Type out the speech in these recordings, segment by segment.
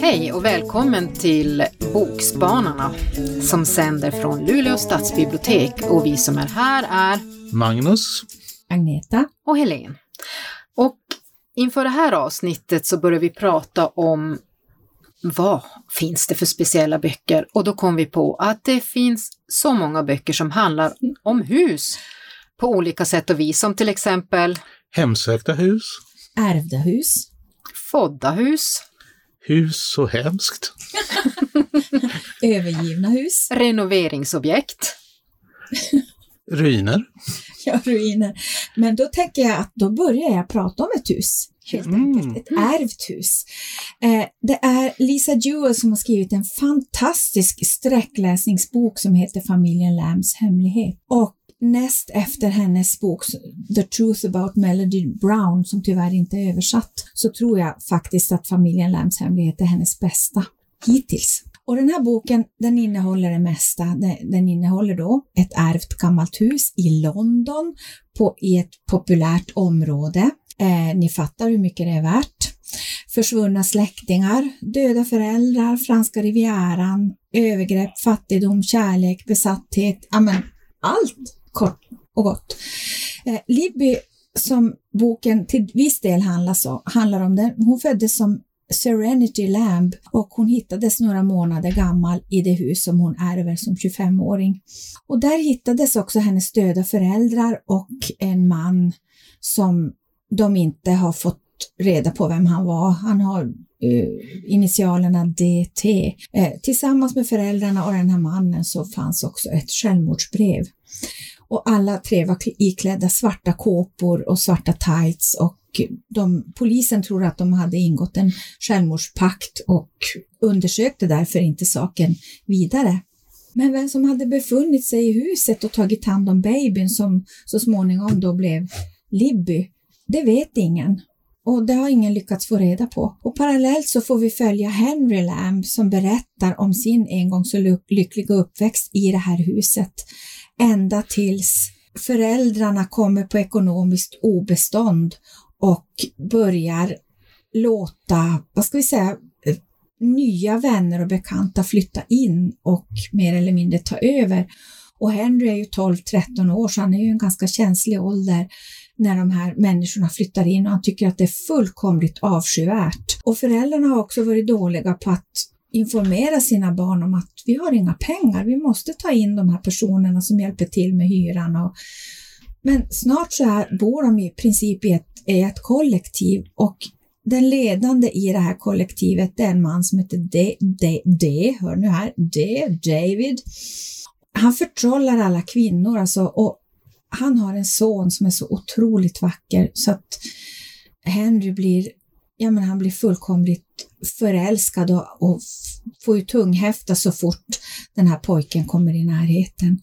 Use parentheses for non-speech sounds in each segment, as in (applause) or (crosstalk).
Hej och välkommen till Bokspanarna som sänder från Luleå stadsbibliotek och vi som är här är Magnus. Agneta. och Helen. Och inför det här avsnittet så börjar vi prata om vad finns det för speciella böcker? Och då kom vi på att det finns så många böcker som handlar om hus på olika sätt och vis, som till exempel Hemsökta hus. Ärvda hus. Fodda hus, Hus så hemskt. (laughs) Övergivna hus. renoveringsobjekt, (laughs) Ruiner. Ja, ruiner. Men då tänker jag att då börjar jag prata om ett hus. Helt Mm. enkelt. Ett ärvt hus. Eh, det är Lisa Jewell som har skrivit en fantastisk sträckläsningsbok som heter Familjen Lambs hemlighet. Och näst efter hennes bok The Truth About Melody Brown, som tyvärr inte är översatt, så tror jag faktiskt att Familjen Lambs hemlighet är hennes bästa hittills. Och den här boken, den innehåller det mesta. Den, innehåller då ett ärvt gammalt hus i London på, i ett populärt område. Eh, ni fattar hur mycket det är värt. Försvunna släktingar, döda föräldrar, franska rivieran, övergrepp, fattigdom, kärlek, besatthet, ja men allt kort och gott. Eh, Libby, som boken till viss del handlar, så, handlar om, den, hon föddes som Serenity Lamb och hon hittades några månader gammal i det hus som hon ärver som 25-åring. Och där hittades också hennes döda föräldrar och en man som de inte har fått reda på vem han var. Han har uh, initialerna DT. Eh, tillsammans med föräldrarna och den här mannen så fanns också ett självmordsbrev. Och alla tre var iklädda svarta kåpor och svarta tights och de, polisen tror att de hade ingått en självmordspakt och undersökte därför inte saken vidare. Men vem som hade befunnit sig i huset och tagit hand om babyn som så småningom då blev Libby, det vet ingen. Och det har ingen lyckats få reda på. Och parallellt så får vi följa Henry Lamb som berättar om sin en gång så lyckliga uppväxt i det här huset. Ända tills föräldrarna kommer på ekonomiskt obestånd och börjar låta, vad ska vi säga, nya vänner och bekanta flytta in och mer eller mindre ta över. Och Henry är ju 12-13 år så han är ju en ganska känslig ålder när de här människorna flyttar in och han tycker att det är fullkomligt avskyvärt. Och föräldrarna har också varit dåliga på att informera sina barn om att vi har inga pengar, vi måste ta in de här personerna som hjälper till med hyran. Och... Men snart så här bor de i princip i ett, i ett kollektiv och den ledande i det här kollektivet är en man som heter D, D, D hör nu här, D, David. Han förtrollar alla kvinnor alltså och han har en son som är så otroligt vacker så att Henry blir, ja men han blir fullkomligt förälskad och, och får ju tunghäfta så fort den här pojken kommer i närheten.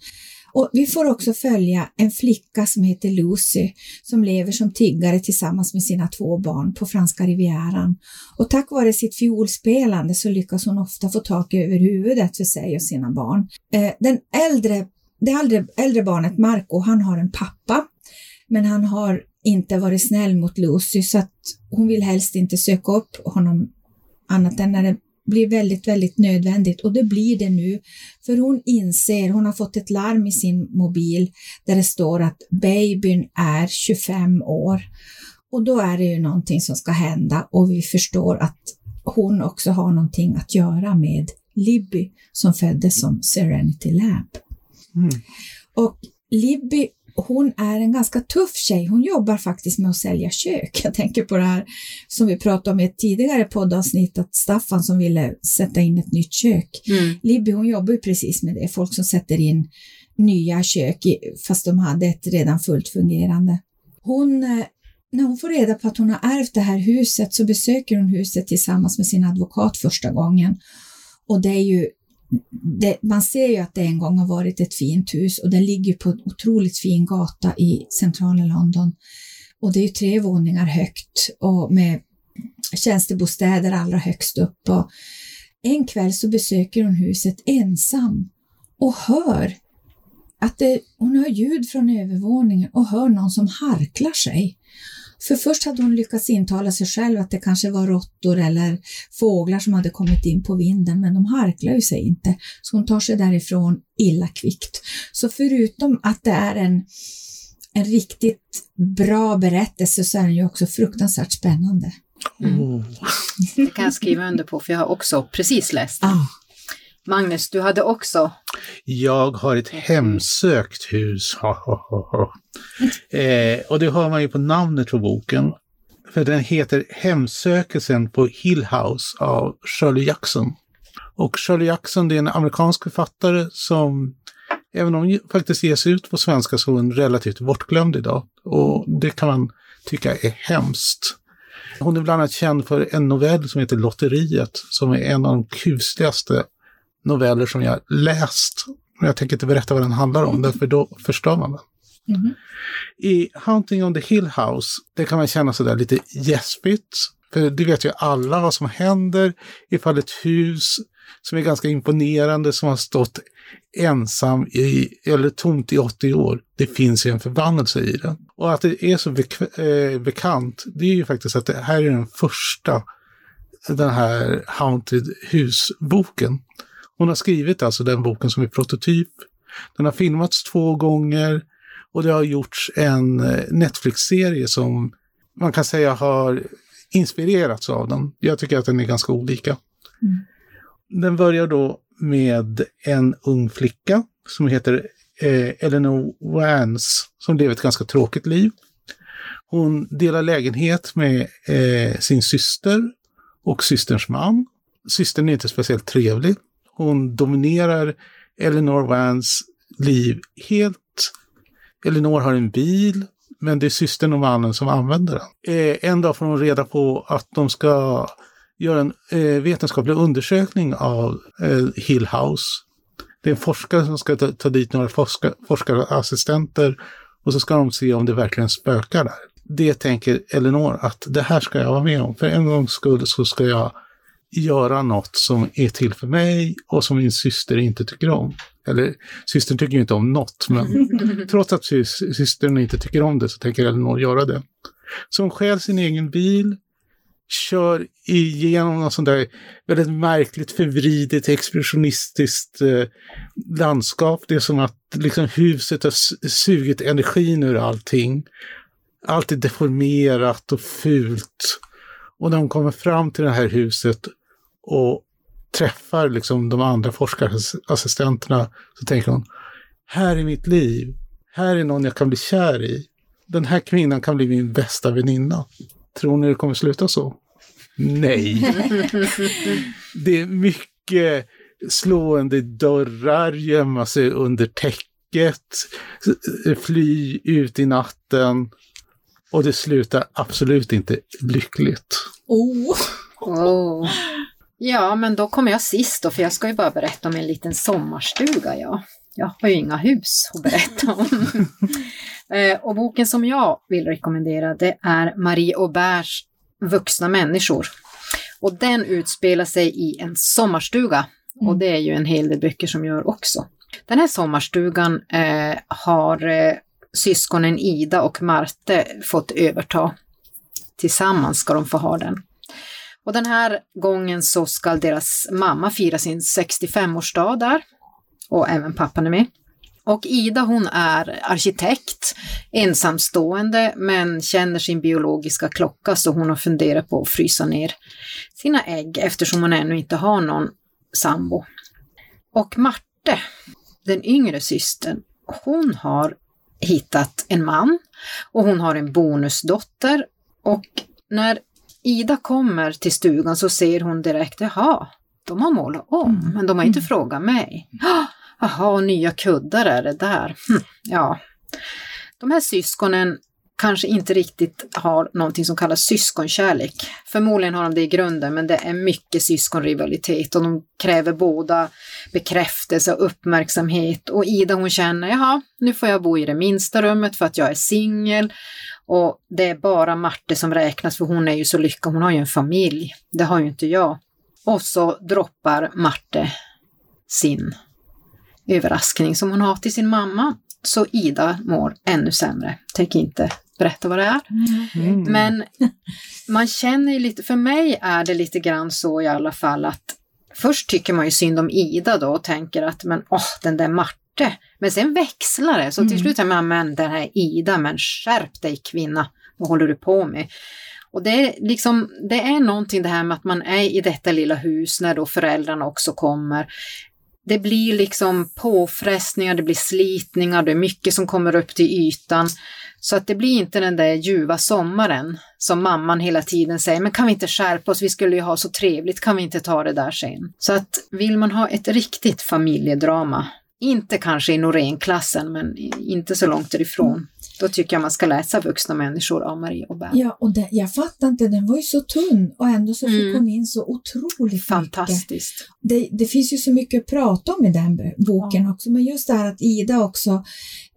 Och vi får också följa en flicka som heter Lucy som lever som tiggare tillsammans med sina två barn på franska rivieran. Och tack vare sitt fiolspelande så lyckas hon ofta få tak över huvudet för sig och sina barn. Eh, den äldre, det äldre, äldre barnet Marco, han har en pappa men han har inte varit snäll mot Lucy så att hon vill helst inte söka upp honom annat än när det blir väldigt, väldigt nödvändigt och det blir det nu. För hon inser, hon har fått ett larm i sin mobil där det står att babyn är 25 år. Och då är det ju någonting som ska hända och vi förstår att hon också har någonting att göra med Libby som föddes som Serenity Lamb. Mm. Och Libby, hon är en ganska tuff tjej. Hon jobbar faktiskt med att sälja kök. Jag tänker på det här som vi pratade om i ett tidigare poddavsnitt, att Staffan som ville sätta in ett nytt kök. Mm. Libby, hon jobbar ju precis med det. Folk som sätter in nya kök fast de hade ett redan fullt fungerande. Hon, eh, när hon får reda på att hon har ärvt det här huset så besöker hon huset tillsammans med sin advokat första gången. Och det är ju det, man ser ju att det en gång har varit ett fint hus och det ligger på en otroligt fin gata i centrala London. Och det är ju tre våningar högt och med tjänstebostäder allra högst upp. Och en kväll så besöker hon huset ensam och hör att det, hon hör ljud från övervåningen och hör någon som harklar sig. För först hade hon lyckats intala sig själv att det kanske var råttor eller fåglar som hade kommit in på vinden, men de harklar ju sig inte, så hon tar sig därifrån illa kvickt. Så förutom att det är en, en riktigt bra berättelse så är den ju också fruktansvärt spännande. Mm. Oh. Det kan jag skriva under på för jag har också precis läst. Ah. Magnus, du hade också Jag har ett hemsökt hus. (laughs) Eh, och det hör man ju på namnet på boken. För den heter Hemsökelsen på Hill House av Shirley Jackson. Och Shirley Jackson det är en amerikansk författare som, även om hon faktiskt ges ut på svenska, så är hon relativt bortglömd idag. Och det kan man tycka är hemskt. Hon är bland annat känd för en novell som heter Lotteriet, som är en av de kusligaste noveller som jag läst. Jag tänker inte berätta vad den handlar om, därför då förstör man den. Mhm. I Hunting on the Hill House, det kan man känna sådär lite gäspigt. För det vet ju alla vad som händer ifall ett hus som är ganska imponerande, som har stått ensam i, eller tomt i 80 år, det finns ju en förbannelse i det. Och att det är så eh, bekant, det är ju faktiskt att det här är den första, den här Haunted Hus-boken. Hon har skrivit alltså den boken som är prototyp. Den har filmats två gånger och det har gjorts en eh, Netflix-serie som man kan säga har inspirerats av den. Jag tycker att den är ganska olika. Den börjar då med en ung flicka som heter eh, Eleanor Vance som lever ett ganska tråkigt liv. Hon delar lägenhet med eh, sin syster och systerns man. Systern är inte speciellt trevlig. Hon dominerar Eleanor Vans liv helt. Eleanor har en bil, men det är systern och mannen som använder den. Eh, en dag får hon reda på att de ska göra en eh, vetenskaplig undersökning av eh, Hill House. Det är en forskare som ska ta, ta dit några forska, forskarassistenter och så ska de se om det verkligen spökar där. Det tänker Eleanor att det här ska jag vara med om. För en gångs skull så ska jag göra något som är till för mig och som min syster inte tycker om. Eller systern tycker ju inte om något, men (laughs) trots att sys- systern inte tycker om det så tänker Eleanor göra det. Så hon stjäl sin egen bil, kör igenom något sånt där väldigt märkligt förvridet expressionistiskt eh, landskap. Det är som att liksom, huset har sugit energin ur allting. Allt är deformerat och fult. Och när hon kommer fram till det här huset och träffar liksom de andra forskarassistenterna så tänker hon, här är mitt liv. Här är någon jag kan bli kär i. Den här kvinnan kan bli min bästa väninna. Tror ni det kommer sluta så? Nej. (laughs) det är mycket slående dörrar, gömma sig under täcket, fly ut i natten. Och det slutar absolut inte lyckligt. Oh. Oh. Ja, men då kommer jag sist då, för jag ska ju bara berätta om en liten sommarstuga. Ja. Jag har ju inga hus att berätta om. (laughs) eh, och boken som jag vill rekommendera det är Marie Auberts Vuxna människor. Och den utspelar sig i en sommarstuga. Och det är ju en hel del böcker som gör också. Den här sommarstugan eh, har eh, syskonen Ida och Marte fått överta. Tillsammans ska de få ha den. Och den här gången så ska deras mamma fira sin 65-årsdag där. Och även pappan är med. Och Ida hon är arkitekt, ensamstående men känner sin biologiska klocka så hon har funderat på att frysa ner sina ägg eftersom hon ännu inte har någon sambo. Och Marte, den yngre systern, hon har hittat en man och hon har en bonusdotter och när Ida kommer till stugan så ser hon direkt, jaha, de har målat om, men de har inte frågat mig. "Ah, Jaha, nya kuddar är det där. Hm, ja. De här syskonen kanske inte riktigt har någonting som kallas syskonkärlek. Förmodligen har de det i grunden, men det är mycket syskonrivalitet och de kräver båda bekräftelse och uppmärksamhet. Och Ida hon känner, jaha, nu får jag bo i det minsta rummet för att jag är singel. Och det är bara Marte som räknas för hon är ju så lyckad, hon har ju en familj. Det har ju inte jag. Och så droppar Marte sin överraskning som hon har till sin mamma så Ida mår ännu sämre. Tänker inte berätta vad det är. Mm. Men man känner ju lite, för mig är det lite grann så i alla fall att först tycker man ju synd om Ida då och tänker att men åh, den där Marte. Men sen växlar det, så till Mm. slut tänker man, men den här Ida, men skärp dig kvinna, vad håller du på med? Och det är liksom, det är någonting det här med att man är i detta lilla hus när då föräldrarna också kommer. Det blir liksom påfrestningar, det blir slitningar, det är mycket som kommer upp till ytan. Så att det blir inte den där ljuva sommaren som mamman hela tiden säger, men kan vi inte skärpa oss, vi skulle ju ha så trevligt, kan vi inte ta det där sen? Så att vill man ha ett riktigt familjedrama, inte kanske i Norén-klassen, men inte så långt därifrån, då tycker jag man ska läsa Vuxna människor av Marie Aubert. Ja, och det, jag fattar inte, den var ju så tunn och ändå så fick Mm. hon in så otroligt mycket. Fantastiskt. Det, det finns ju så mycket att prata om i den boken också, men just det här att Ida också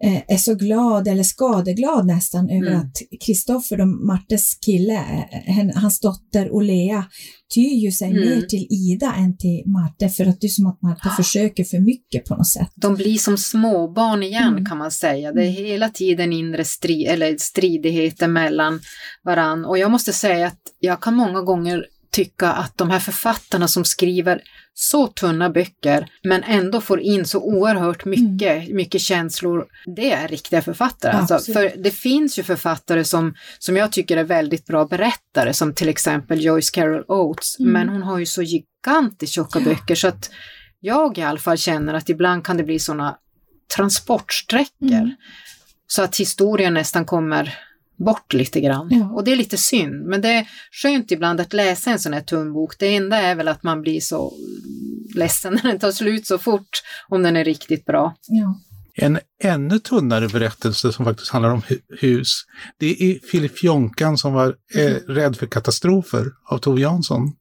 eh, är så glad, eller skadeglad nästan, över Mm. att Kristoffer, Martes kille, eh, hen- hans dotter Olea, tyr ju sig Mm. mer till Ida än till Marte, för att det är som att Marte försöker för mycket på något sätt. De blir som småbarn igen Mm. kan man säga. Det är hela tiden inre stri eller stridigheter mellan varann. Och jag måste säga att jag kan många gånger tycka att de här författarna som skriver så tunna böcker men ändå får in så oerhört mycket, mycket känslor, det är riktiga författare. Alltså, Absolut. för det finns ju författare som, som jag tycker är väldigt bra berättare, som till exempel Joyce Carol Oates, Mm. men hon har ju så gigantiskt tjocka böcker så att jag i alla fall känner att ibland kan det bli sådana transportsträckor. Mm. Så att historien nästan kommer bort lite grann. Ja. Och det är lite synd, men det är skönt ibland att läsa en sån här tunn bok. Det enda är väl att man blir så ledsen (laughs) när den tar slut så fort, om den är riktigt bra. Ja. En ännu tunnare berättelse som faktiskt handlar om hu- hus, det är Filip Jonkan som var eh, rädd för katastrofer av Tove Jansson.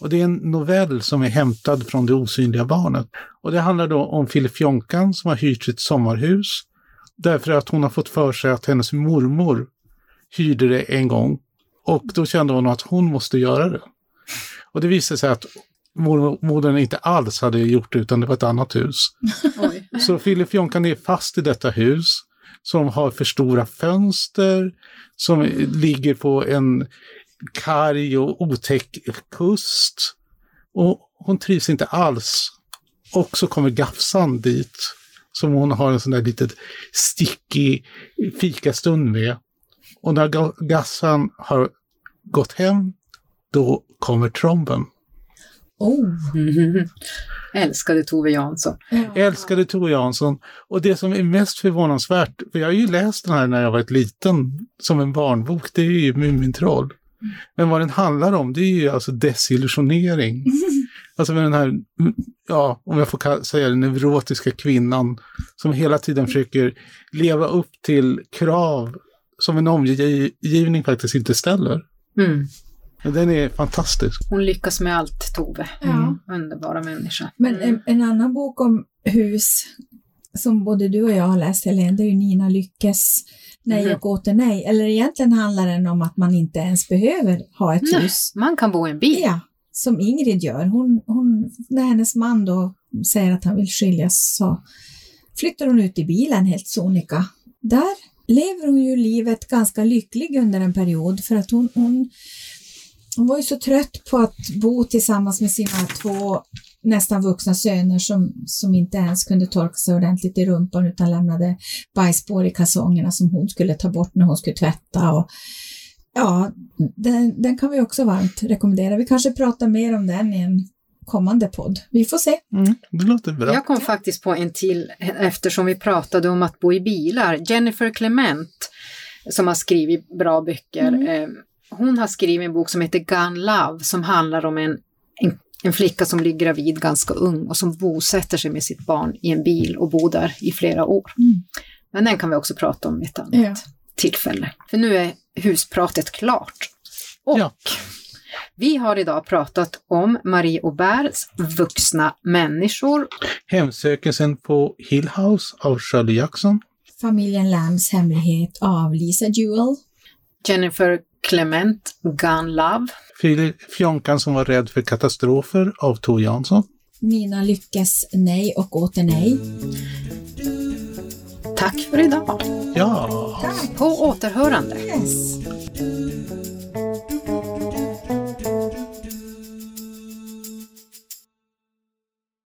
Och det är en novell som är hämtad från Det osynliga barnet. Och det handlar då om Filip Jonkan som har hyrt sitt sommarhus därför att hon har fått för sig att hennes mormor hyrde det en gång. Och då kände hon att hon måste göra det. Och det visade sig att mor- modern inte alls hade gjort det utan det var ett annat hus. (laughs) Oj. Så Filip Jonkan är fast i detta hus som har för stora fönster, som ligger på en karg och otäck kust. Och hon trivs inte alls. Och så kommer Gafsan dit, som hon har en sån där litet stickig fikastund med. Och när Ga- Gafsan har gått hem, då kommer tromben. Oh. (laughs) Älskade Tove Jansson. Ja. älskade Tove Jansson. Och det som är mest förvånansvärt, för jag har ju läst den här när jag var ett liten, som en barnbok, det är ju Mumintroll. Men vad den handlar om, det är ju alltså desillusionering. (laughs) Alltså med den här, ja, om jag får säga det, neurotiska kvinnan som hela tiden försöker leva upp till krav som en omgivning faktiskt inte ställer. Mm. Men den är fantastisk. Hon lyckas med allt, Tove. Ja. Underbara människa. Men Mm. en, en annan bok om hus som både du och jag har läst, Helene, det är ju Nina Lyckes Nej Mhm. och åter nej. Eller egentligen handlar den om att man inte ens behöver ha ett Nej. hus. Man kan bo i en bil. Ja, som Ingrid gör. Hon, hon, när hennes man då säger att han vill skiljas så flyttar hon ut i bilen helt sonika. Där lever hon ju livet ganska lycklig under en period för att hon, hon, hon var ju så trött på att bo tillsammans med sina två nästan vuxna söner som, som inte ens kunde torka sig ordentligt i rumpan utan lämnade bajsspår i kalsongerna som hon skulle ta bort när hon skulle tvätta. Och, ja, den, den kan vi också varmt rekommendera. Vi kanske pratar mer om den i en kommande podd. Vi får se. Mm, det låter bra. Jag kom faktiskt på en till eftersom vi pratade om att bo i bilar. Jennifer Clement som har skrivit bra böcker. Mm. Eh, hon har skrivit en bok som heter Gun Love som handlar om en, en, en flicka som blir gravid ganska ung och som bosätter sig med sitt barn i en bil och bor där i flera år. Mm. Men den kan vi också prata om i ett annat Ja. tillfälle. För nu är huspratet klart. Och Ja. vi har idag pratat om Marie Auberts Vuxna människor Hemsökelsen på Hill House av Shirley Jackson. Familjen Lambs hemlighet av Lisa Jewell. Jennifer Clement, Gun Love. Fjonkan som var rädd för katastrofer av Tove Jansson. Nina Lyckes Nej och åter nej. Tack för idag. Ja. Tack! På återhörande. Yes.